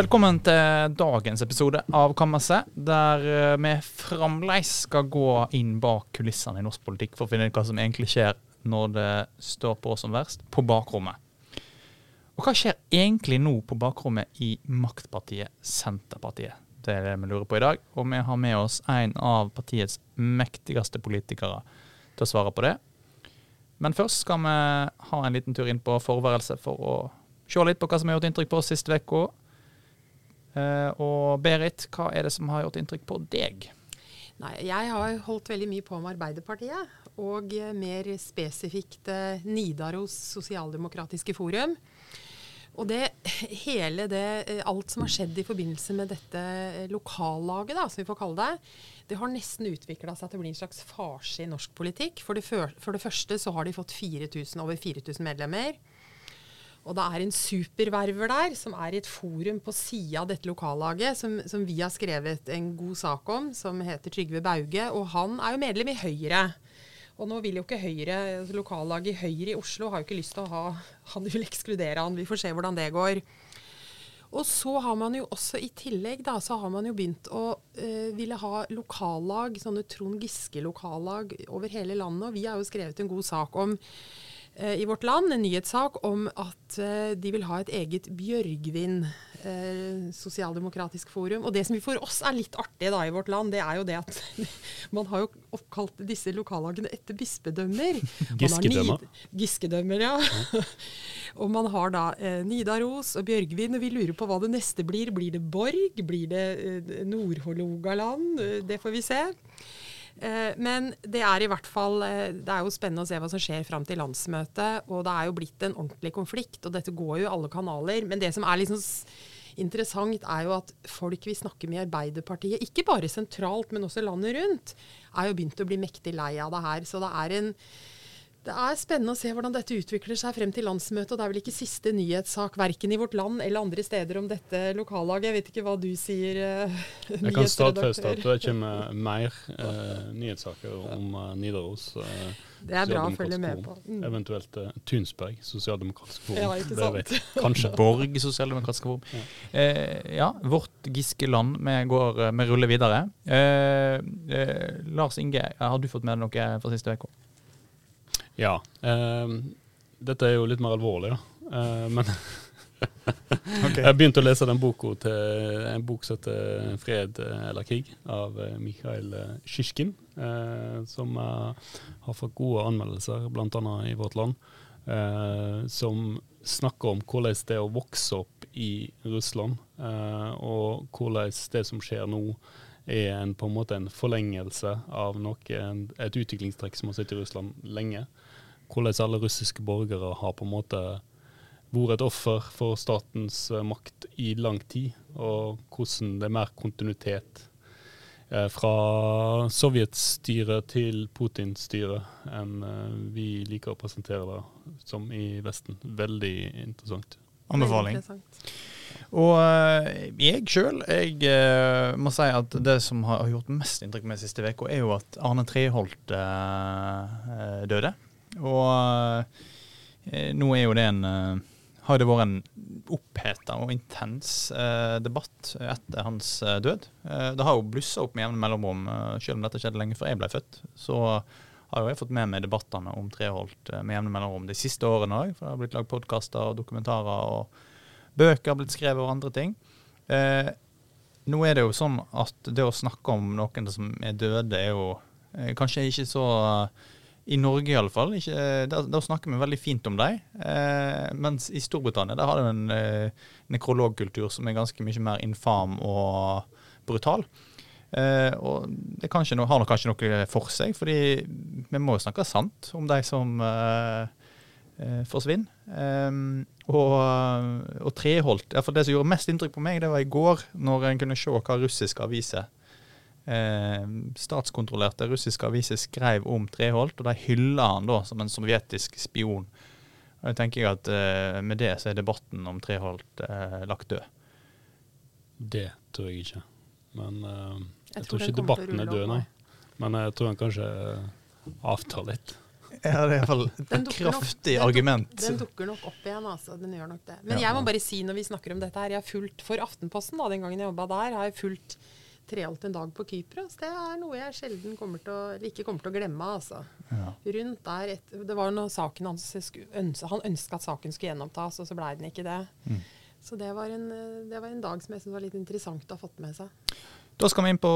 Velkommen til dagens episode av Kammerset, der eh, vi fremdeles skal gå inn bak kulissene i norsk politikk for å finne ut hva som egentlig skjer når det står på som verst, på bakrommet. Og hva skjer egentlig nå på bakrommet i maktpartiet Senterpartiet? Det er det vi lurer på i dag, og vi har med oss en av partiets mektigste politikere til å svare på det. Men først skal vi ha en liten tur inn på forværelse for å se litt på hva som har gjort inntrykk på oss sist uka. Uh, og Berit, hva er det som har gjort inntrykk på deg? Nei, Jeg har holdt veldig mye på med Arbeiderpartiet, og uh, mer spesifikt uh, Nidaros sosialdemokratiske forum. Og det, hele det, alt som har skjedd i forbindelse med dette lokallaget, da, som vi får kalle det, det har nesten utvikla seg til å bli en slags farse i norsk politikk. For det, for det første så har de fått 4000, over 4000 medlemmer. Og det er en superverver der, som er i et forum på sida av dette lokallaget, som, som, vi har skrevet en god sak om, som heter Trygve Bauge. Og han er jo medlem i Høyre. Og nå vil jo ikke Høyre, altså lokallaget i Høyre i Oslo har jo ikke lyst til å ha Han vil ekskludere han. Vi får se hvordan det går. Og så har man jo også i tillegg da, så har man jo begynt å øh, ville ha lokallag, sånne Trond Giske-lokallag over hele landet. Og vi har jo skrevet en god sak om i Vårt Land en nyhetssak om at uh, de vil ha et eget Bjørgvin uh, sosialdemokratisk forum. Og det som for oss er litt artig da i Vårt Land, det er jo det at man har jo oppkalt disse lokallagene etter bispedømmer. Giskedømmer. Giskedømmer, ja. og man har da Nidaros og Bjørgvin, og vi lurer på hva det neste blir. Blir det Borg? Blir det Nord-Hålogaland? det får vi se. Eh, men det er i hvert fall eh, Det er jo spennende å se hva som skjer fram til landsmøtet. Og det er jo blitt en ordentlig konflikt, og dette går jo i alle kanaler. Men det som er liksom interessant, er jo at folk vi snakker med i Arbeiderpartiet, ikke bare sentralt, men også landet rundt, er jo begynt å bli mektig lei av det her. Så det er en det er spennende å se hvordan dette utvikler seg frem til landsmøtet. og Det er vel ikke siste nyhetssak verken i vårt land eller andre steder om dette lokallaget. Jeg vet ikke hva du sier, nyhetsredaktør. Jeg kan stadfeste at det kommer mer eh, nyhetssaker om eh, Nidaros. Eh, det er bra å følge med på. Mm. Eventuelt eh, Tunsberg sosialdemokratisk forum. Ja, ikke sant? Kanskje Borg sosialdemokratisk forum. Ja. Eh, ja, vårt Giskeland. Vi går, vi ruller videre. Lars Inge, har du fått med deg noe fra siste uke? Ja. Eh, dette er jo litt mer alvorlig, da. Eh, men okay. jeg begynte å lese den boka til en bok som heter 'Fred eller krig' av eh, Mikhail Sjisjkin, eh, som har fått gode anmeldelser, bl.a. i vårt land. som snakker om hvordan det er å vokse opp i Russland, og hvordan det som skjer nå, er en, på en måte en forlengelse av noe, et utviklingstrekk som har sittet i Russland lenge hvordan alle russiske borgere har på en måte vært et offer for statens eh, makt i lang tid, og hvordan det er mer kontinuitet eh, fra sovjetstyret til Putin-styret enn eh, vi liker å presentere det som i Vesten. Veldig interessant. Anbefaling. Og jeg sjøl, jeg uh, må si at det som har gjort mest inntrykk med siste uka, er jo at Arne Treholt uh, døde. Og eh, nå er jo det en eh, Har det vært en oppheta og intens eh, debatt etter hans eh, død. Eh, det har jo blussa opp med jevne mellomrom, eh, selv om dette skjedde lenge før jeg ble født. Så har jo jeg fått med meg debattene om Treholt med jevne mellomrom de siste årene òg. For det har blitt lagd podkaster og dokumentarer, og bøker har blitt skrevet og andre ting. nå er det jo sånn at det å snakke om noen som er døde, er jo kanskje ikke så i Norge iallfall. Da, da snakker vi veldig fint om dem. Eh, mens i Storbritannia der har de en eh, nekrologkultur som er ganske mye mer infam og brutal. Eh, og det kanskje, har kanskje noe for seg, fordi vi må jo snakke sant om de som eh, eh forsvinner. Eh, og, og Treholt ja, for Det som gjorde mest inntrykk på meg, det var i går, når en kunne se hva russiske aviser eh, statskontrollerte russiske aviser skrev om Treholt, og de hylla han da som en sovjetisk spion. Og jeg tenker at eh, Med det så er debatten om Treholt eh, lagt død. Det tror jeg ikke. Men uh, jeg, jeg, tror, tror ikke debatten er død, nei. Men jeg tror han kanskje avtar litt. Ja, det er iallfall et kraftig nok, argument. Den, dukker nok opp igjen, altså. Den gjør nok det. Men ja. jeg må bare si når vi snakker om dette her, jeg har fulgt for Aftenposten da, den gangen jeg jobba der, har jeg fulgt Treholt en dag på Kypros. Det er noe jeg sjelden kommer til å, ikke kommer til å glemme. altså. Ja. Rundt der et, Det var når saken hans Han ønska at saken skulle gjenopptas, og så blei den ikke det. Mm. Så det var, en, det var, en, dag som jeg syntes var litt interessant å ha fått med seg. Da skal vi inn på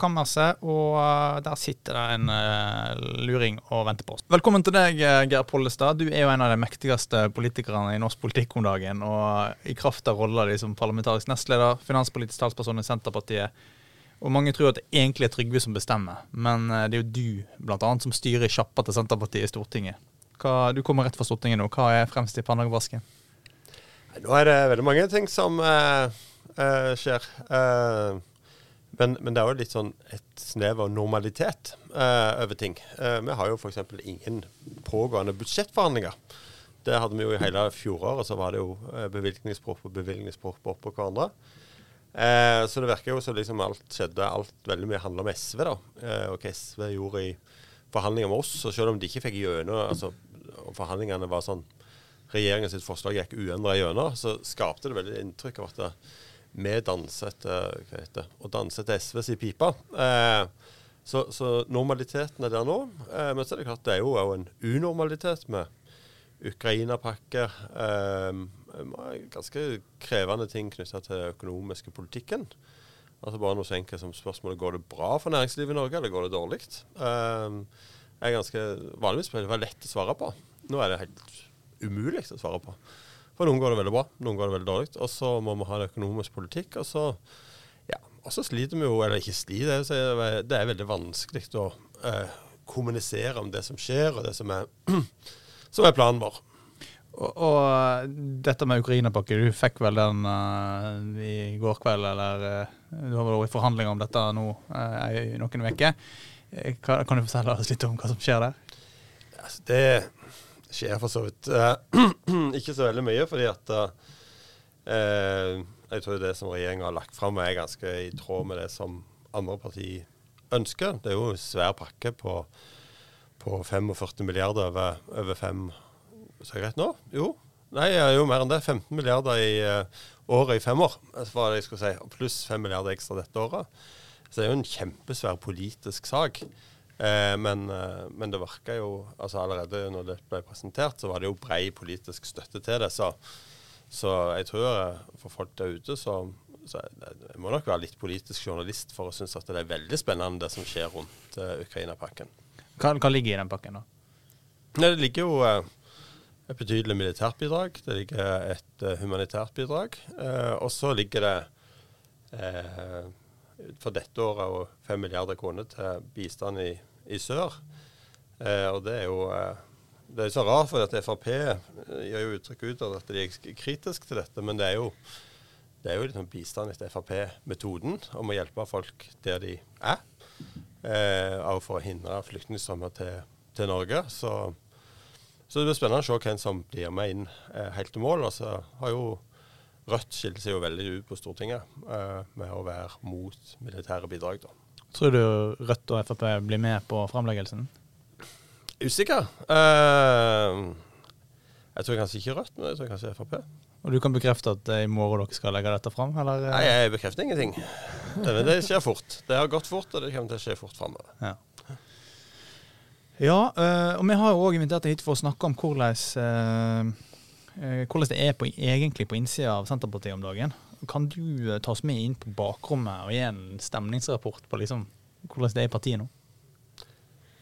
kammerset, og uh, der sitter det en uh, luring og venter på oss. Velkommen til deg, uh, Geir Pollestad. Du er jo en av de mektigste politikerne i norsk politikk om dagen. Og i kraft av rolla di som parlamentarisk nestleder, finanspolitisk talsperson i Senterpartiet, og mange tror at det egentlig er Trygve som bestemmer, men det er jo du annet som styrer sjappa til Senterpartiet i Stortinget. Hva, du kommer rett fra Stortinget nå. Hva er fremst i pannevasken? Nå er det veldig mange ting som skjer. Uh, men, men, det er jo litt sånn et snev av normalitet eh, over ting. Eh, vi har jo f.eks. ingen pågående budsjettforhandlinger. Det hadde vi jo i hele fjoråret. Så var det jo bevilgningspropp og bevilgningspropp oppå hverandre. Eh, så det virker jo som liksom alt skjedde, alt veldig mye handler om SV, da. og hva SV gjorde i forhandlinger med oss. Og selv om de ikke fikk gjennom altså, forhandlingene var sånn Regjeringens forslag gikk uendra gjennom, så skapte det veldig inntrykk av at det, vi danset hva heter å danse etter SVs i pipa. Eh, så, så, normaliteten er der nå. Eh, men så er det klart det er jo òg en unormalitet med Ukraina-pakke. Eh, ganske krevende ting knytta til den økonomiske politikken. Altså Bare noe så enkelt som spørsmålet går det bra for næringslivet i Norge, eller går det dårlig. Eh, er ganske vanligvis det være lett å svare på. Nå er det helt umulig å svare på. For noen går det veldig bra, noen går det veldig dårlig. Og så må vi ha en økonomisk politikk. Og så, ja, og så sliter vi jo, eller ikke sliter, det er veldig vanskelig å eh, kommunisere om det som skjer, og det som er, som er planen vår. Og, og, dette med Ukraina-pakke, du fikk vel den uh, i går kveld, eller uh, du har vært i forhandlinger om dette nå uh, i noen uker. Kan, kan, du fortelle oss litt om hva som skjer der? Altså, det skjer for så vidt uh, ikke så veldig mye, fordi at uh, jeg tror det som regjeringa har lagt fram, er ganske i tråd med det som andre partier ønsker. Det er jo en svær pakke på, på 45 milliarder over, over fem Så jeg rett nå? Jo. Nei, jo mer enn det. 15 milliarder i uh, året i fem år, var det jeg skulle si. Pluss 5 milliarder ekstra dette året. Så det er jo en kjempesvær politisk sak. Eh, men, eh, men, det virka jo altså Allerede når det ble presentert, så var det jo brei politisk støtte til det. Så, så jeg tror eh, for folk der ute så, så jeg må nok være litt politisk journalist for å synes at det er veldig spennende det som skjer rundt uh, Ukraina-pakken. Hva, hva, ligger i den pakken, da? Nei, det ligger jo uh, et betydelig militært bidrag. Det ligger et uh, humanitært bidrag. og så ligger det for dette året og 5 milliarder kroner til bistand i, i sør. Eh, og det er jo eh, det er så rart, for at Frp gir jo uttrykk ut av at de er kritiske til dette. Men det er jo, det er jo liksom bistand etter Frp-metoden om å hjelpe folk der de er. Eh, og for å hindre flyktningstrømmer til, til, Norge. Så, så, det blir spennende å se hvem som blir med inn eh, helt til mål. Altså, har jo Rødt skilte seg jo veldig ut på Stortinget uh, med å være mot militære bidrag. da. Tror du Rødt og Frp blir med på framleggelsen? Usikker. Uh, jeg tror kanskje ikke Rødt, men jeg tror kanskje Frp. Og du kan bekrefte at i morgen dere skal legge dette fram? Eller? Nei, jeg bekrefter ingenting. Det, det, skjer fort. Det har gått fort, og det kommer til å skje fort framover. Ja. ja, uh, og vi har jo òg invitert deg hit for å snakke om hvordan Eh, hvordan det er på, egentlig på innsida av Senterpartiet om dagen. Kan du eh, ta oss med inn på bakrommet og gi en stemningsrapport på liksom, hvordan det er i partiet nå?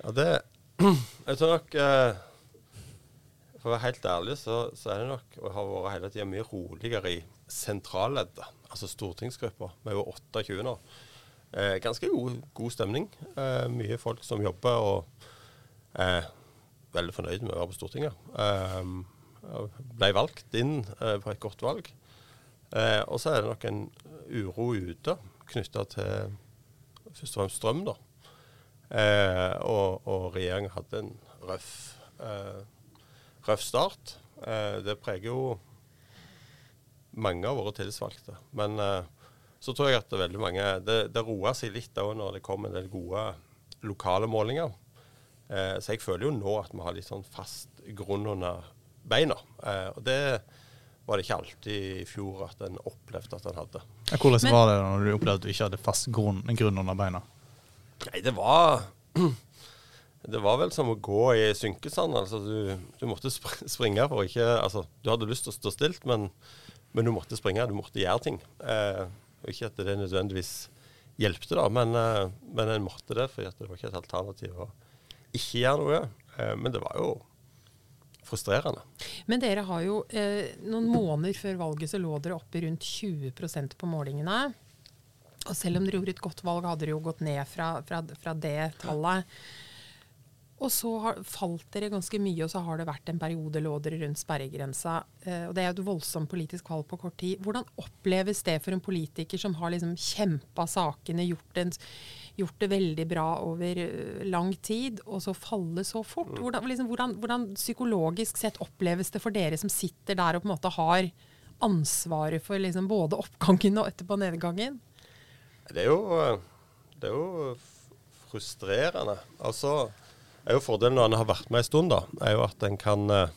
Ja, det Jeg tror nok eh, For å være helt ærlig, så, så er det nok og har vært hele tida mye roligere i sentralleddet, altså stortingsgruppa. Vi er jo 28 nå. Eh, ganske god, god stemning. Eh, mye folk som jobber og er veldig fornøyd med å være på Stortinget. Um, ble valgt inn eh, på et godt valg. Eh, og så er det nok en uro ute knytta til først og fremst strøm. da. Eh, og, og regjeringen hadde en røff, røff start. det preger jo mange av våre tillitsvalgte. Men så tror jeg at det er veldig mange Det, det roer seg litt òg når det kommer en del gode lokale målinger. Eh, så jeg føler jo nå at vi har litt sånn fast grunn under beina. Eh, og det var det ikke alltid i fjor at en opplevde at en hadde. Ja, hvordan Men, var det da når du opplevde at du ikke hadde fast grunn, grunn under beina? Nei, det var Det var vel som å gå i synkesand. Altså, du, du, måtte springe for ikke Altså, du hadde lyst til å stå stilt, men, men du måtte springe. Du måtte gjøre ting. Eh, og ikke at det nødvendigvis hjelpte, da, men, eh, men en måtte det, for det var ikke et alternativ å ikke gjøre noe. Eh, men det var jo frustrerende. Men dere har jo eh, noen måneder før valget så lå dere oppe rundt 20% på målingene. Og selv om dere gjorde et godt valg, hadde dere jo gått ned fra, fra, fra det tallet. Og så har, falt dere ganske mye, og så har det vært en periode lå dere rundt sperregrensa. Eh, og Det er jo et voldsomt politisk valg på kort tid. Hvordan oppleves det for en politiker som har liksom kjempa sakene, gjort, en, gjort, det veldig bra over uh, lang tid, og så falle så fort? Mm. Hvordan, liksom, hvordan, hvordan, psykologisk sett oppleves det for dere som sitter der og på en måte har ansvaret for liksom både oppgangen og etterpå nedgangen? Det er jo, eh, det er jo frustrerende. Altså er jo Fordelen når en har vært med en stund, da, er jo at en kan uh,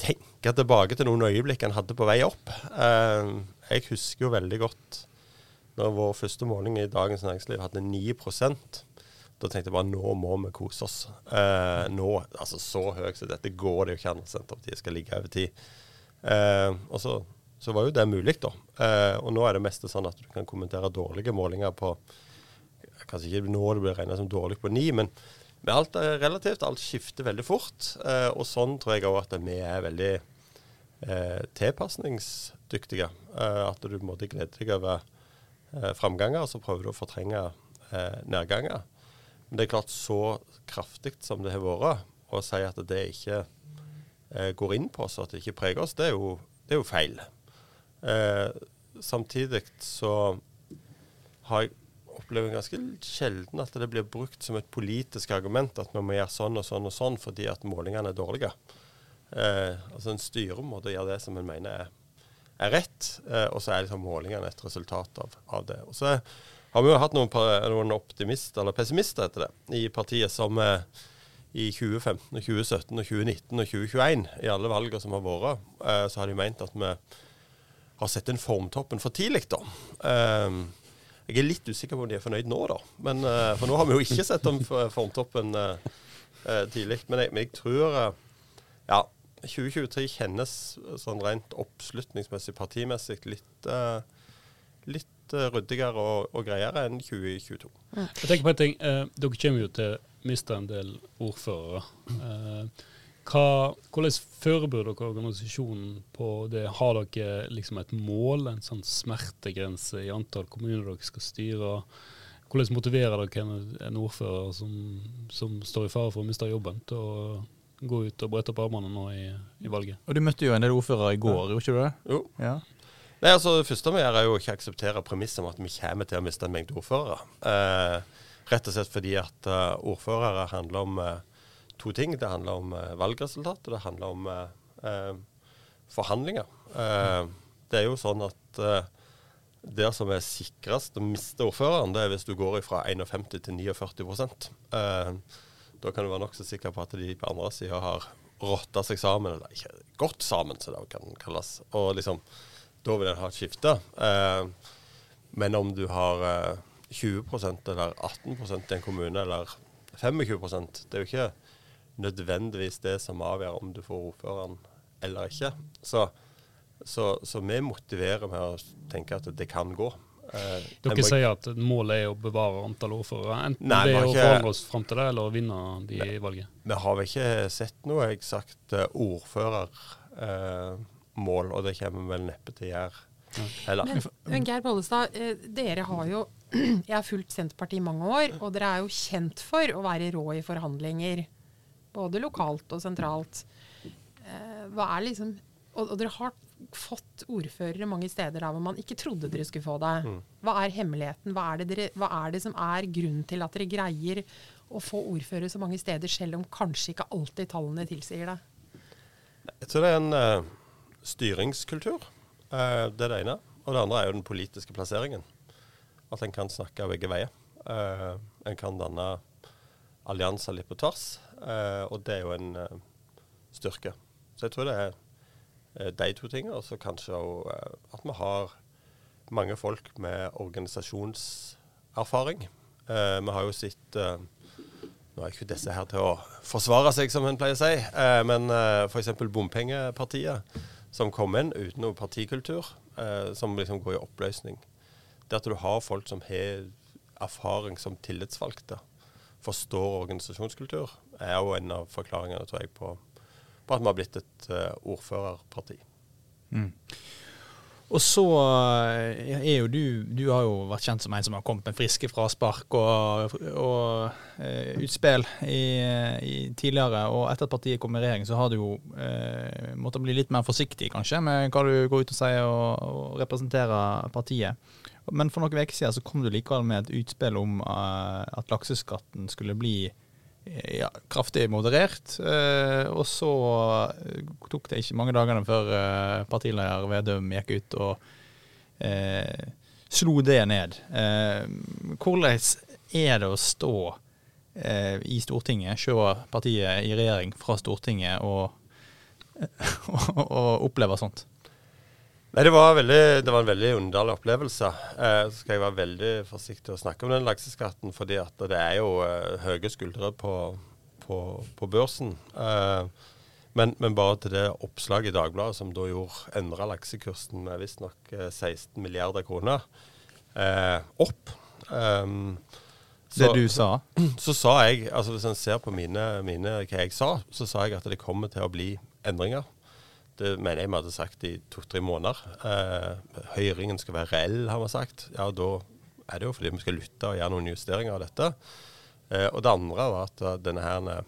tenke tilbake til noen øyeblikk en hadde på vei opp. Uh, jeg husker jo veldig godt når vår første måling i Dagens Næringsliv hadde 9 Da tenkte jeg bare nå må vi kose oss. Eh, nå, altså Så høyt som dette går det jo ikke an at Senterpartiet skal ligge over tid. og så, så, var jo det mulig, da. og nå er det meste sånn at du kan kommentere dårlige målinger på Kanskje ikke nå det blir regna som dårlig på ni, men med alt er relativt. Alt skifter veldig fort. Eh, og sånn tror jeg òg at vi er veldig eh, tilpasningsdyktige. Eh, at du måte gleder deg over eh, framganger, så prøver du å fortrenge eh, nedganger. Men det er klart, så kraftig som det har vært, å si at det ikke eh, går inn på oss, at det ikke preger oss, det er jo, det er jo feil. Eh, samtidig så har jeg opplever ganske sjelden at det blir brukt som et politisk argument at vi må gjøre sånn og sånn og sånn fordi at målingene er dårlige. Eh, altså En styrer må gjøre det som en mener er, er rett, eh, og så er liksom målingene et resultat av, av, det. Og Så har vi jo hatt noen, noen optimister, eller pessimister etter det, i partiet som eh, i 2015, og 2017, og 2019 og 2021, i alle valgene som har vært, eh, så har de ment at vi har sett den formtoppen for tidlig. da. Eh, jeg er litt usikker på om de er fornøyd nå, da. Men, for nå har vi jo ikke sett den formtoppen tidlig. Men jeg, men jeg tror ja, 2023 kjennes sånn rent oppslutningsmessig, partimessig, litt, litt ryddigere og, og, greiere enn 2022. Jeg tenker på en ting. dere kommer jo til å miste en del ordførere. Hva, hvordan forbereder dere organisasjonen på det? Har dere liksom et mål, en sånn smertegrense i antall kommuner dere skal styre? Hvordan motiverer dere en, en ordfører som, som, står i fare for å miste jobben, til å gå ut og brette opp armene nå i, i, valget? Og Du møtte jo en del ordførere i går, gjorde ikke du det? Jo. Ja. Nei, altså Det første vi gjør, er jo ikke akseptere premisset om at vi kommer til å miste en mengde ordførere. Eh, rett og slett fordi at uh, ordførere handler om uh, to ting. Det handler om uh, valgresultat, og det handler om uh, forhandlinger. det er jo sånn at det som er sikrest å miste ordføreren, det er hvis du går fra 51 til 49 uh, Da kan du være nokså sikker på at de på andre sida har rotta seg sammen, eller ikke gått sammen, som det kan kalles. Og liksom, da vil en ha et skifte. Eh, men om du har eh, 20% eller 18% i en kommune, eller 25% det er jo ikke nødvendigvis det som avgjør om du får ordføreren eller ikke. Så, så, så, vi motiverer med å tenke at det kan gå. Eh, Dere sier at målet er å bevare antall ordførere, enten nei, det er å forandre oss fram til det, eller å vinne de ne, valget? Vi har vel ikke sett noe eksakt ordførermål, eh, og det kommer vi vel neppe til å gjøre. Ja. Men, men Geir Bollestad, eh, dere har jo Jeg har fulgt Senterpartiet i mange år, og dere er jo kjent for å være rå i forhandlinger både lokalt og sentralt. Eh, hva er liksom og, og, dere har fått ordførere mange steder der hvor man ikke trodde dere skulle få det. Mm. Hva er hemmeligheten? Hva er, det dere, hva er det som er grunnen til at dere greier å få ordførere så mange steder, selv om kanskje ikke alltid tallene tilsier det? Jeg tror det er en uh, styringskultur. Uh, det er det ene. Og det andre er jo den politiske plasseringen. At en kan snakke begge veier. Uh, en kan danne allianser litt på tvers. Og det er jo en styrke. Så jeg tror det er de to tingene. Og så kanskje òg eh, at vi har mange folk med organisasjonserfaring. Eh, vi har jo sett Nå er ikke disse her til å forsvare seg, som hun pleier å si, men f.eks. Bompengepartiet, som kom inn uten noe partikultur, som liksom går i oppløsning. Det at du har folk som har erfaring som tillitsvalgte, forstår organisasjonskultur, er jo en av forklaringene tror jeg, på, på at vi har blitt et uh, ordførerparti. Mm. Og så eh, er jo du Du har jo vært kjent som en som har kommet med friske fraspark og, og uh, utspill i, i tidligere. Og etter at partiet kom i regjering, så har du jo uh, måttet bli litt mer forsiktig, kanskje, med hva du går ut og sier og, og representerer partiet. Men for noen uker siden så kom du likevel med et utspill om uh, at lakseskatten skulle bli eh, ja, kraftig moderert. Eh, og så tok det ikke mange dagene før eh, partileder Vedum gikk ut og slo det ned. hvordan er det å stå i Stortinget, se partiet i regjering fra Stortinget og, og, og oppleve sånt? Nei, det var, veldig, det var, en veldig underlig opplevelse. Eh, så skal jeg være veldig forsiktig å snakke om den lakseskatten, fordi at det er jo eh, høye skuldre på, på, på børsen. Eh, men, men, bare til det oppslaget i Dagbladet som da gjorde endra laksekursen med visstnok 16 eh, milliarder kroner eh, opp. Um, så, det du sa? Så sa jeg, altså hvis en ser på mine, mine, hva jeg sa, så sa jeg at det kommer til å bli endringer. Det mener jeg vi hadde sagt i to-tre måneder. Eh, høringen skal være reell, har vi sagt. Ja, da er det jo fordi vi skal lytte og gjøre noen justeringer av dette. Eh, og det andre var at uh, denne her uh,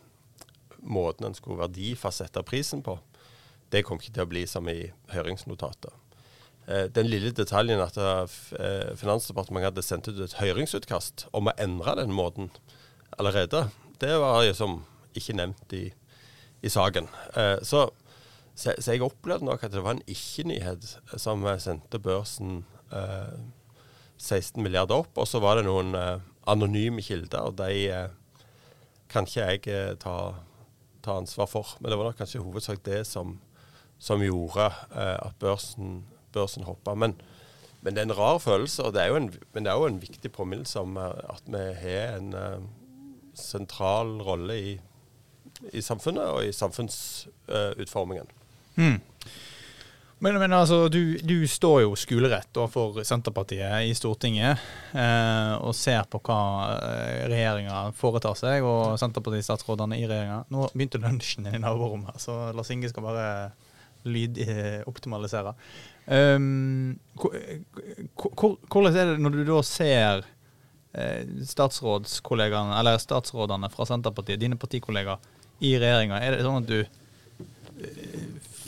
måten en skulle verdifastsette prisen på, det kom ikke til å bli som i høringsnotatet. Eh, den lille detaljen at Finansdepartementet hadde sendt ut et høringsutkast om å endre den måten allerede, det var liksom ikke nevnt i, i saken. Eh, så så, så, jeg opplevde nok at det var en ikke-nyhet som sendte børsen eh, 16 milliarder opp. Og så var det noen eh, anonyme kilder, og de eh, kan ikke jeg eh, ta, ta, ansvar for. Men det var nok kanskje i hovedsak det som, som gjorde eh, at børsen, børsen hoppa. Men, men, det er en rar følelse, og det er jo en, men det er jo en viktig påminnelse om eh, at vi har en sentral rolle i, i samfunnet og i samfunnsutformingen. Mm. Men, men, altså, du, du, står jo skolerett for Senterpartiet i Stortinget eh, og ser på hva eh, regjeringa foretar seg, og Senterparti-statsrådene i regjeringa. Nå begynte lunsjen i naborommet, så Lars Inge skal bare lydoptimalisere. Um, hvordan er det når du da ser eh, statsrådskollegaene, eller statsrådene fra Senterpartiet, dine partikollegaer, i regjeringa? Er det sånn at du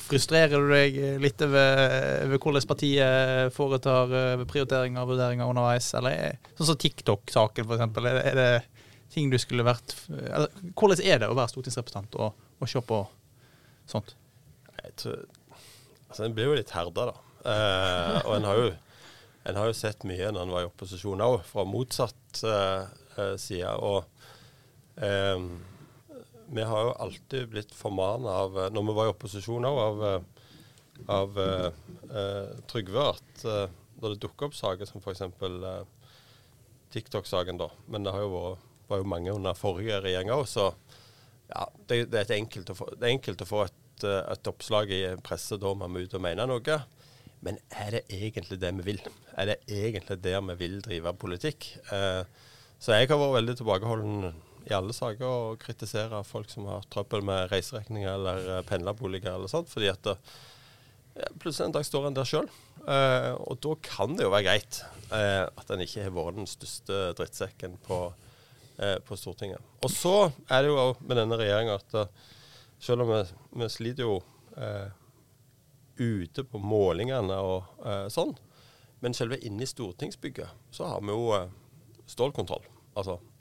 Frustrerer du deg litt over, hvordan partiet foretar eh, prioriteringer og vurderinger underveis? Eller er, sånn som TikTok-saken, f.eks. Er, er det ting du skulle vært eller, Hvordan er det å være stortingsrepresentant og, og se på sånt? Jeg tror, altså En blir jo litt herda, da. Eh, og en har, jo, en har jo sett mye når en var i opposisjon òg, fra motsatt eh, eh side. Og eh, vi har jo alltid blitt formana av, eh, når vi var i opposisjon òg, av, eh, av uh, Trygve at uh, når det dukker opp saker som f.eks. Uh, TikTok-saken, da, men det har jo vært, var jo mange under forrige regjering òg, så ja, det, det, er enkelt få, det er enkelt å få et, et oppslag i presse da man må ut og mene noe. Men er det egentlig det vi vil? Er det egentlig der vi vil drive politikk? Eh, så jeg har vært veldig tilbakeholden i alle saker å kritisere folk som har trøbbel med reiseregninger eller uh, pendlerboliger eller sånt, fordi at ja, plutselig en dag står en der sjøl. Eh, og da kan det jo være greit eh, at en ikke har vært den største drittsekken på, på, Stortinget. Og så er det jo med denne regjeringa at selv om vi, vi sliter jo ute på målingene og sånn, men selve inne i stortingsbygget så har vi jo stålkontroll. Altså Eh,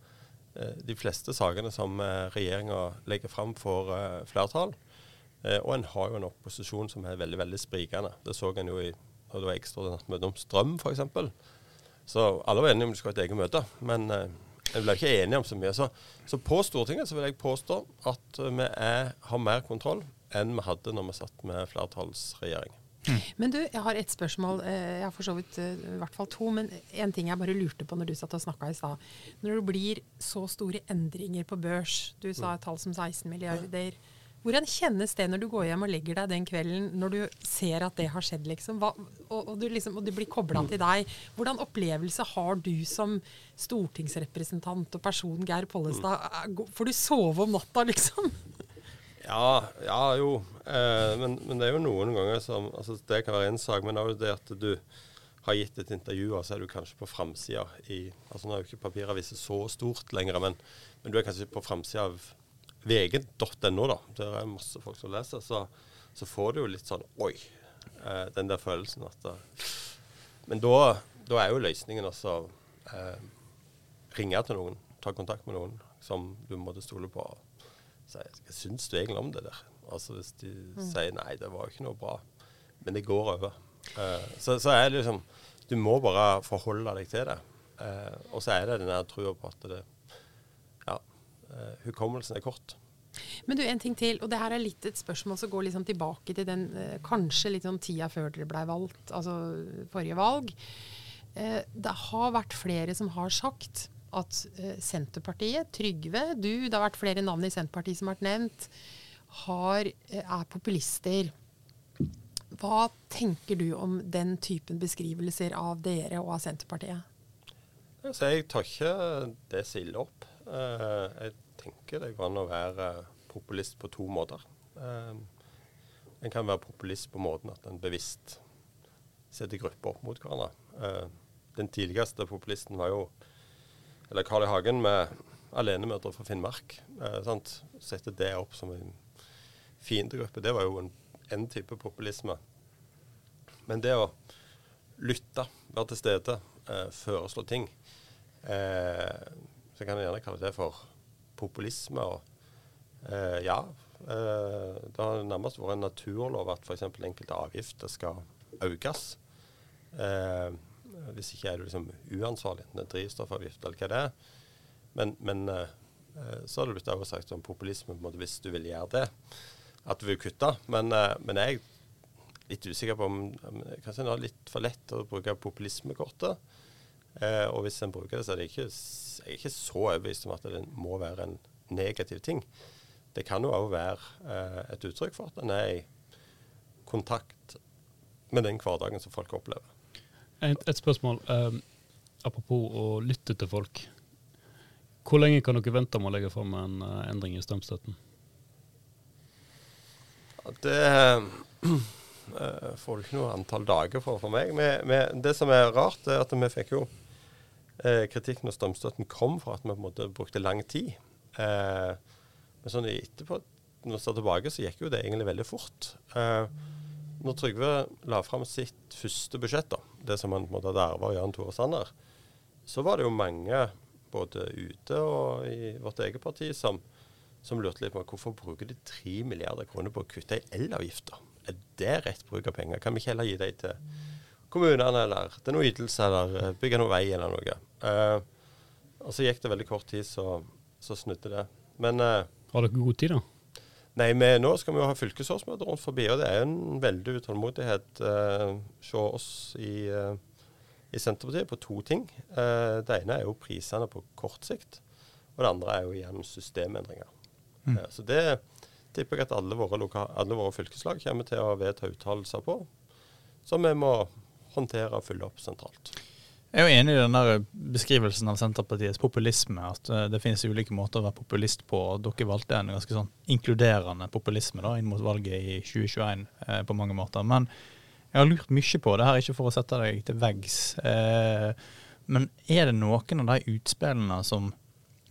de fleste sakene som eh, regjeringa legger fram, får eh, flertall. Og en har jo en opposisjon som er veldig veldig sprikende. Det så en jo i når det var ekstraordinært møte om strøm, f.eks. Så alle var enige om det skulle ha et eget møte. Men en ble ikke enige om så mye. Så, så, på Stortinget så vil jeg påstå at vi er, har mer kontroll enn vi hadde når vi satt med flertallsregjering. Mm. Men du, jeg har et spørsmål. Eh, jeg har for så vidt eh, i hvert fall to. Men en ting jeg bare lurte på når du satt og snakka i stad. Når det blir så store endringer på børs, du sa et tall som 16 milliarder. Hvordan kjennes det når du går hjem og legger deg den kvelden, når du ser at det har skjedd, liksom? Hva, og, og, du liksom, og du blir kobla til deg. Hvordan opplevelse har du som stortingsrepresentant og person Geir Pollestad? Får du sove om natta, liksom? Ja, ja jo. Eh, men, men, det er jo noen ganger som altså Det kan være én sak, men òg det at du har gitt et intervju, og så er du kanskje på framsida i altså Nå er jo ikke papiraviser så stort lenger, men, men du er kanskje på framsida av vg.no, da, der er masse folk som leser, så, så, får du jo litt sånn Oi. Eh, den der følelsen at uh, Men da, da, er jo løsningen altså eh, ringe til noen, ta kontakt med noen som du måtte stole på. Og si, Hva syns du egentlig om det der? Altså Hvis de mm. sier nei, det var jo ikke noe bra, men det går over. Uh, så, så, er det liksom Du må bare forholde deg til det. Uh, og så er det den der trua på at det uh, hukommelsen er kort. Men du, en ting til, og det her er litt et spørsmål som går liksom tilbake til den kanskje litt sånn tida før dere blei valgt, altså forrige valg. Det har vært flere som har sagt at Senterpartiet, Trygve, du, det har vært flere navn i Senterpartiet som har vært nevnt, har, er populister. Hva tenker du om den typen beskrivelser av dere og av Senterpartiet? Så jeg tar ikke det så ille opp. jeg tenker det går an å være populist på to måter. En kan være populist på måten at en bevisst setter grupper opp mot hverandre. Den tidligste populisten var jo eller Carl I. Hagen med alenemødre fra Finnmark. Uh, Sette det opp som en fiendegruppe. Det var jo en, en, type populisme. Men det å lytte, være til stede, eh, foreslå ting, eh, så kan jeg gjerne kalle det for populisme. og eh, Ja, eh, det har nærmest vært en naturlov at f.eks. enkelte avgifter skal økes. Eh, hvis ikke er du liksom uansvarlig, enten det er drivstoffavgift eller hva det er. Men, men eh, så har det blitt også sagt om populisme på en måte, hvis du vil gjøre det, at du vil kutte. Men, eh, men jeg er litt usikker på om Kanskje en har litt for lett å bruke populismekortet. Eh, og hvis en bruker det, så er det ikke jeg er ikke så overbevist om at det må være en negativ ting. Det kan jo òg være eh, et uttrykk for at en er i kontakt med den hverdagen som folk opplever. Et, et spørsmål. Um, apropos å lytte til folk. Hvor lenge kan dere vente med å legge fram en uh, endring i strømstøtten? Det uh, får du ikke noe antall dager for for meg. Med, med det som er rart, er at vi fikk jo uh, kritikk når strømstøtten kom, for at vi på en måte brukte lang tid. Men sånn etterpå, når vi står tilbake, så gikk jo det egentlig veldig fort. Eh, når Trygve la fram sitt første budsjett, da, det som han på en måte hadde arva av Jan Tore Sanner, så var det jo mange både ute og i vårt eget parti som, som lurte litt på hvorfor bruker de 3 milliarder kroner på å kutte i elavgifta. Er det rett bruk av penger? Kan vi ikke heller gi dem til kommunene, eller til noe ytelse, eller eh, bygge noe vei, eller noe. Uh, og så gikk det veldig kort tid, så, så snudde det. Men uh, Har dere god tid, da? Nei, men nå skal vi jo ha fylkesårsmøte rundt forbi, og det er en veldig utålmodighet eh, hos oss i, uh, i, Senterpartiet på to ting. Eh, det ene er jo prisene på kort sikt, og det andre er jo igjen systemendringer. Mm. så det tipper jeg at alle våre, alle våre fylkeslag kommer til å vedta uttalelser på, som vi må håndtere og følge opp sentralt. Jeg er jo enig i den der beskrivelsen av Senterpartiets populisme. At uh, det finnes ulike måter å være populist på. og Dere valgte en ganske sånn inkluderende populisme da, inn mot valget i 2021 uh, eh, på mange måter. Men jeg har lurt mye på det her, ikke for å sette deg til veggs. Eh, men er det noen av de utspillene som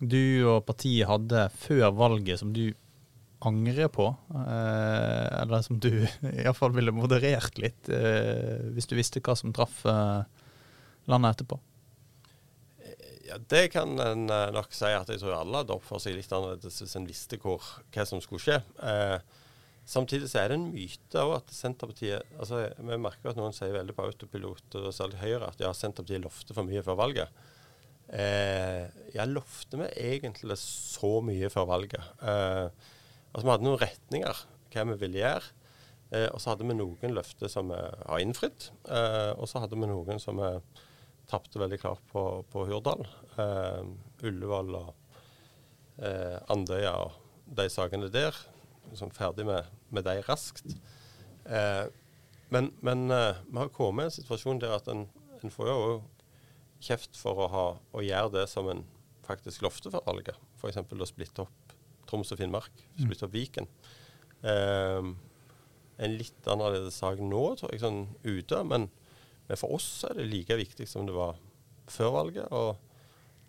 du og partiet hadde før valget, som du angrer på? Eh, eller som du iallfall ville moderert litt, eh, hvis du visste hva som traff eh, landet etterpå? Ja, Det kan en eh, nok si at jeg tror alle hadde oppført seg litt annerledes hvis en visste hvor, hva som skulle skje. Eh, samtidig så er det en myte òg at Senterpartiet altså Vi merker at noen sier veldig på autopilot, og særlig Høyre, at ja, Senterpartiet lovte for mye før valget. eh, Jeg lovte meg egentlig så mye før valget. Eh, altså Vi hadde noen retninger hva vi ville gjøre. Eh, og så hadde vi noen løfter som vi har innfridd. Eh, og så hadde vi noen som vi tapte veldig klart på, på Hurdal. Eh, Ullevål og eh, Andøya og de sakene der. Liksom ferdig med, med de raskt. Eh, men, men eh, vi har kommet i en situasjon der at en, en får jo kjeft for å, ha, å gjøre det som en faktisk lovte for valget. F.eks. å splitte opp Troms og Finnmark, splitte opp Viken. Eh, en litt annerledes sak nå, tror jeg, sånn ute. Men, men, for oss er det like viktig som det var før valget. Og,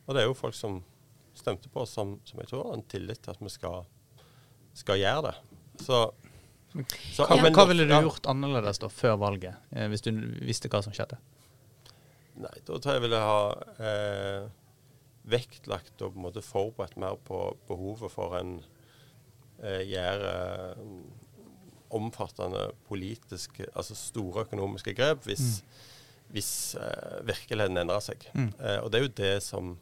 og det er jo folk som stemte på oss, som, som jeg tror har en tillit til at vi skal, skal gjøre det. Så, så hva, hva, ville du gjort annerledes da, før valget, eh, hvis du visste hva som skjedde? Nei, da tror jeg ville ha eh, vektlagt og på en måte forberedt mer på behovet for en eh, gjøre eh, omfattende politiske, altså store økonomiske grep hvis, mm. hvis uh, virkeligheten endrer seg. Mm. Uh, og det er jo det som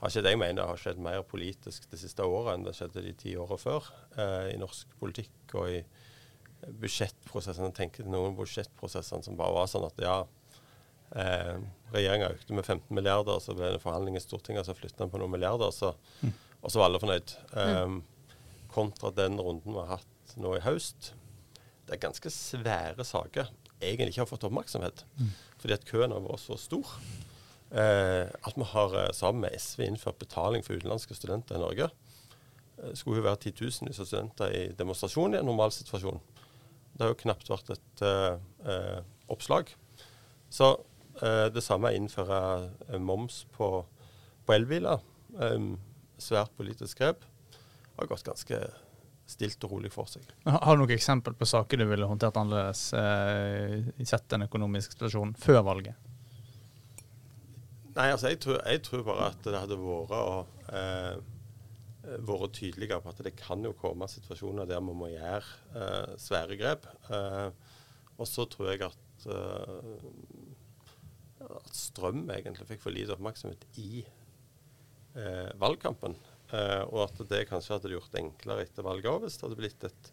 har skjedd. Jeg mener har skjedd mer politisk det siste året enn det skjedde de ti årene før uh, i norsk politikk og i budsjettprosessene. Tenker noen budsjettprosessene som bare var sånn at ja, eh, regjeringa økte med 15 milliarder, så ble det forhandling i Stortinget, så flytta den på noen milliarder, så, mm. og så var alle fornøyd. Eh, kontra den runden vi har hatt nå i høst, det er ganske svære saker egentlig ikke har fått oppmerksomhet. Mm. Fordi at køen har vært så stor. Eh, at vi har eh, sammen med SV innført betaling for utenlandske studenter i Norge. Det eh, skulle jo være titusenvis av studenter i demonstrasjon i en normal situasjon. Det har jo knapt vært et eh, eh oppslag. Så eh, det samme er å innføre moms på, på elbiler. svært politisk grep. Har gått ganske stilt og rolig for seg. Har du noen eksempel på saker du ville håndtert annerledes eh, sett en økonomisk situasjon før valget? Nei, altså jeg tror, jeg tror, bare at det hadde vært å eh, vært tydeligere på at det kan jo komme situasjoner der vi må gjøre eh, svære grep. Eh, og så tror jeg at, eh, at strøm egentlig fikk for lite oppmerksomhet i eh, valgkampen. Uh, og at det kanskje hadde gjort det enklere etter valget òg, hvis det hadde blitt et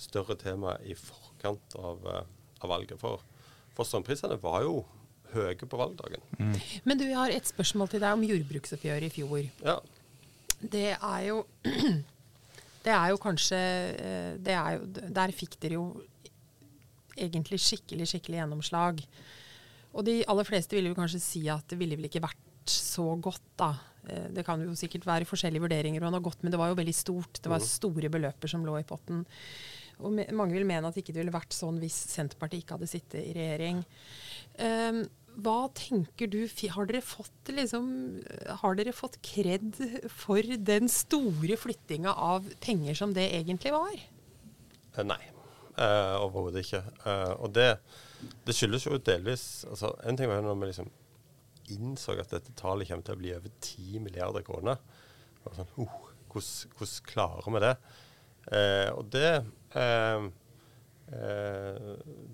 større tema i forkant av, uh, av valget. For, for strømprisene var jo høye på valgdagen. Mm. Men du, jeg har et spørsmål til deg om jordbruksoppgjøret i fjor. Ja. Det er jo Det er jo kanskje eh, det er jo, Der fikk dere jo egentlig skikkelig, skikkelig gjennomslag. Og de aller fleste ville jo kanskje si at det ville vel ikke vært så godt, da. Eh, det kan jo sikkert være forskjellige vurderinger, og han har gått, men det var jo veldig stort. Det var mm. store beløper som lå i potten. Og mange vil mene at ikke det ville vært sånn hvis Senterpartiet ikke hadde sittet i regjering. Um, hva tenker du, har dere fått liksom, har dere fått kred for den store flyttinga av penger som det egentlig var? Eh, nei, uh, overhodet ikke. Uh, og det, det, skyldes jo delvis altså, En ting var jo når vi liksom innså at dette tallet kommer til å bli over 10 milliarder kroner. Sånn, uh, hvordan, hvordan, klarer vi det? Eh, og det eh, eh,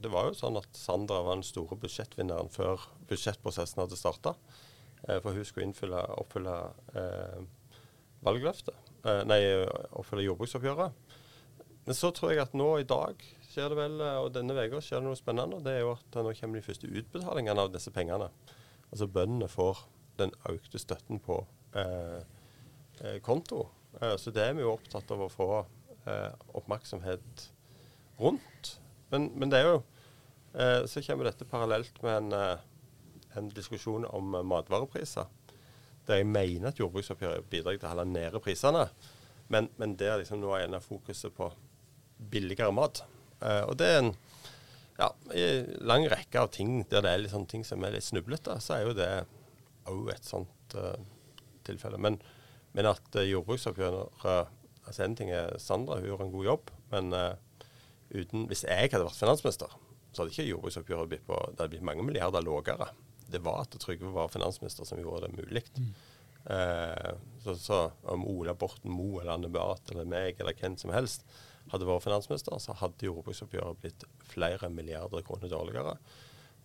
Det var jo sånn at Sandra var den store budsjettvinneren før budsjettprosessen hadde starta. Eh, for hun skulle innfylle, oppfylle eh, valgløftet. Eh, nei, oppfylle jordbruksoppgjøret. Men så tror jeg at nå i dag skjer det vel, og denne uka skjer det noe spennende. og Det er jo at nå kommer de første utbetalingene av disse pengene. Altså bøndene får den økte støtten på eh, eh, konto. Eh, så det er vi jo opptatt av å få eh, oppmerksomhet rundt. Men, men, det er jo eh, Så kommer dette parallelt med en, eh, en diskusjon om matvarepriser. Der jeg mener at jordbruksoppgjøret bidrar til å holde nede prisene. Men, men er liksom en av fokuset på billigere mat. og det er en ja, i lang rekke av ting der det er litt sånne ting som er litt snublete, så er jo det òg et sånt uh, tilfelle. Men, men at uh, jordbruksoppgjøret uh, altså En ting er Sandra, hun gjør en god jobb, men uten, hvis jeg hadde vært finansminister, så hadde ikke jordbruksoppgjøret blitt på Det hadde blitt mange milliarder lavere. Det var at Trygve var finansminister som gjorde det mulig. Mm. så, så om Ola Borten Moe eller Anne Beate eller meg eller hvem som helst hadde vært finansminister, så hadde jordbruksoppgjøret blitt flere milliarder kroner dårligere.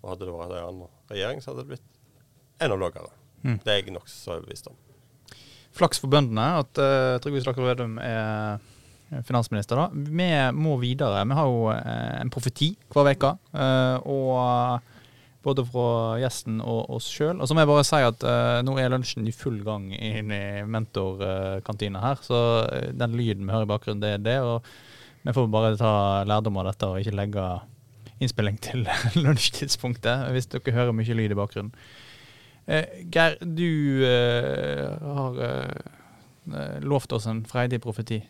Og hadde det vært en annen regjering, så hadde det blitt enda lavere. Mm. Det er jeg nokså overbevist om. Flaks for bøndene at uh, Trygve Slagsvold Vedum er finansminister. da. Vi må videre. Vi har jo uh, en profeti hver uke. Uh, og både fra gjesten og oss sjøl. Og så må jeg bare si at uh, nå er lunsjen i full gang inn i mentorkantina her. Så den lyden vi hører i bakgrunnen, det er det. Og vi får bare ta lærdom av dette og ikke legge innspilling til lunsjtidspunktet hvis dere hører mye lyd i bakgrunnen. Eh, Geir, du eh, har eh, lovt oss en freidig profeti.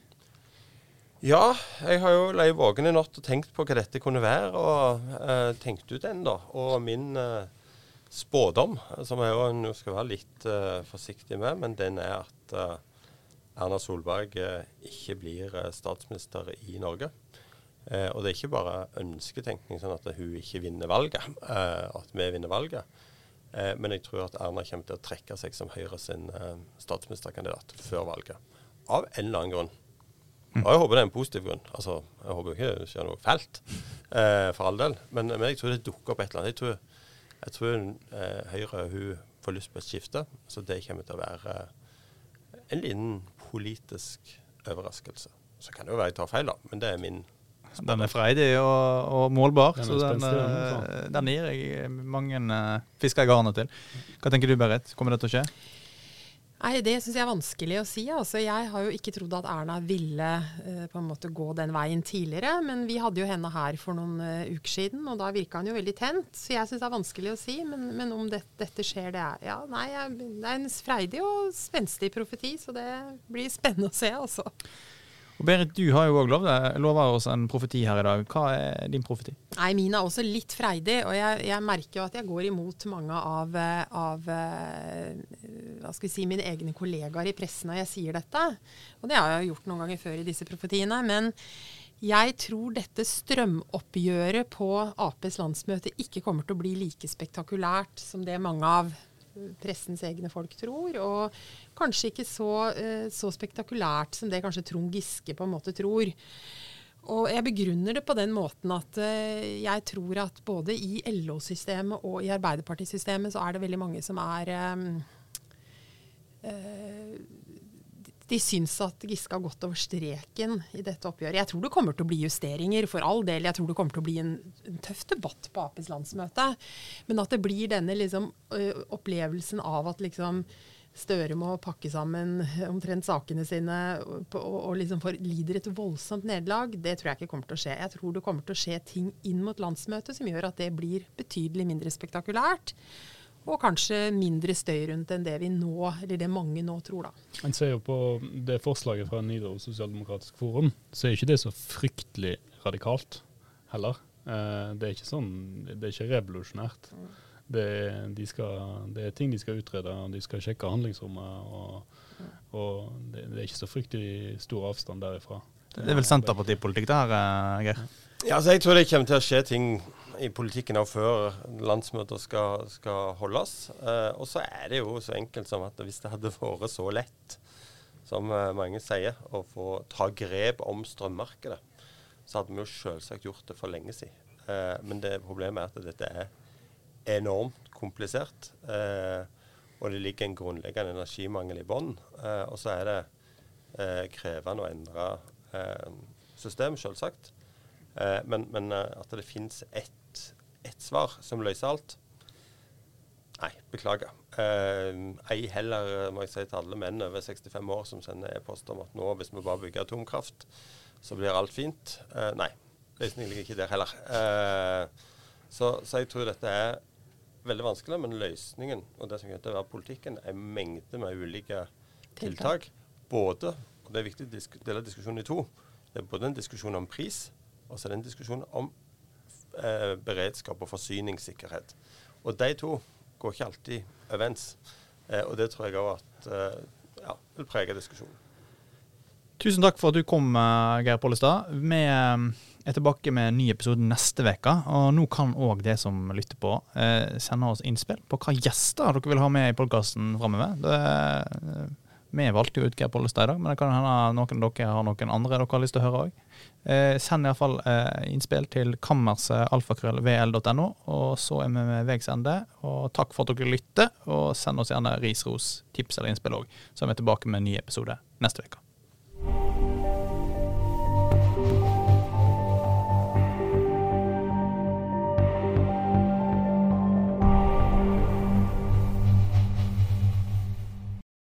Ja, jeg har jo ligget våken i natt og tenkt på hva dette kunne være, og eh, tenkt ut den, da. Og min eh, spådom, som jeg jo skal være litt eh, forsiktig med, men den er at eh, Erna Solberg eh, ikke blir statsminister i Norge. og det er ikke bare ønsketenkning, sånn at hun ikke vinner valget, at vi vinner valget. Eh, men jeg tror at Erna kommer til å trekke seg som Høyre sin eh, statsministerkandidat før valget. Av en eller annen grunn. Mm. Og jeg håper det er en positiv grunn. Altså, Jeg håper ikke det skjer noe fælt, eh, for all del. Men, men, jeg tror det dukker opp et eller annet. Jeg tror, jeg tror eh, Høyre hun får lyst på et skifte. Så det kommer til å være eh, en liten politisk overraskelse. Så kan det jo være jeg tar feil, da, men det er min den er freidig og, og målbar, den så den, uh, den, gir jeg mange uh, fisker i garnet til. Hva tenker du, Berit? Kommer det til å skje? Nei, Det syns jeg er vanskelig å si. Altså, jeg har jo ikke trodd at Erna ville uh, på en måte gå den veien tidligere. Men vi hadde jo henne her for noen uh, uker siden, og da virka hun jo veldig tent. Så jeg syns det er vanskelig å si. Men, men om det, dette skjer, det er ja, nei, det er en freidig og spenstig profeti. Så det blir spennende å se, altså. Og Berit, du har jo òg lova oss en profeti her i dag. Hva er din profeti? Nei, Min er også litt freidig, og jeg, jeg merker jo at jeg går imot mange av, av hva skal vi si, mine egne kollegaer i pressen når jeg sier dette. Og det har jeg gjort noen ganger før i disse profetiene. Men jeg tror dette strømoppgjøret på Aps landsmøte ikke kommer til å bli like spektakulært som det mange av pressens egne folk tror. Og kanskje ikke så, eh, så, spektakulært som det kanskje Trond Giske på en måte tror. Og jeg begrunner det på den måten at uh, jeg tror at både i LO-systemet og i Arbeiderpartisystemet så er det veldig mange som er de syns at Giske har gått over streken i dette oppgjøret. Jeg tror det kommer til å bli justeringer, for all del. Jeg tror det kommer til å bli en, en tøff debatt på Aps landsmøte. Men at det blir denne liksom, opplevelsen av at liksom Støre må pakke sammen omtrent sakene sine og, og liksom for, lider et voldsomt nederlag, det tror jeg ikke kommer til å skje. Jeg tror det kommer til å skje ting inn mot landsmøtet som gjør at det blir betydelig mindre spektakulært og kanskje mindre støy rundt enn det vi nå, eller det mange nå tror. da. En ser jo på det forslaget fra Nidaros Sosialdemokratisk Forum, så er ikke det så fryktelig radikalt heller. Eh, det er ikke sånn, det er ikke revolusjonært. Det, de skal, det, er ting de skal utrede, og de skal sjekke handlingsrommet. Og, og det, det, er ikke så fryktelig stor avstand derifra. Det er vel Senterpartipolitikk det her, eh, Geir? Ja, altså jeg tror det kommer til å skje ting i politikken òg før landsmøter skal, skal holdes. Eh, og så er det jo så enkelt som at hvis det hadde vært så lett, som eh, mange sier, å få ta grep om strømmarkedet, så hadde vi jo selvsagt gjort det for lenge siden. Eh, men det problemet er at dette er enormt komplisert. Eh, og det ligger en grunnleggende energimangel i bunnen. Eh, og så er det krevende å endre system, selvsagt. men, men at det finnes ett ett svar som løser alt. Nei, beklager. Ei eh, heller må jeg si til alle menn over 65 år som sender e-post om at nå, hvis vi bare bygger atomkraft, så blir alt fint. Eh, nei, løsningen ligger ikke der heller. Eh, så, så, jeg tror dette er veldig vanskelig, men løsningen og det som kommer til å være politikken, er mengde med ulike tiltak. Både, og det er viktig å dele diskusjonen i to, det er både en diskusjon om pris, og så er det en diskusjon om eh, beredskap og forsyningssikkerhet. Og de to går ikke alltid overens. Eh, og det tror jeg òg at eh, ja, vil prege diskusjonen. Tusen takk for at du kom, eh, Geir Pollestad. Vi eh, er tilbake med en ny episode neste uke. Og nå kan òg det som lytter på, eh, sende oss innspill på hva gjester dere vil ha med i podkasten framover. Vi valgte jo ut Geir Pollestad i dag, men det kan hende noen av dere har noen andre dere har lyst til å høre òg. Eh, send iallfall eh, innspill til kammerset.alfakrøll.vl.no, og så er vi med veis ende. Og takk for at dere lytter, og send oss gjerne ris, ros, tips eller innspill òg. Så er vi tilbake med en ny episode neste uke.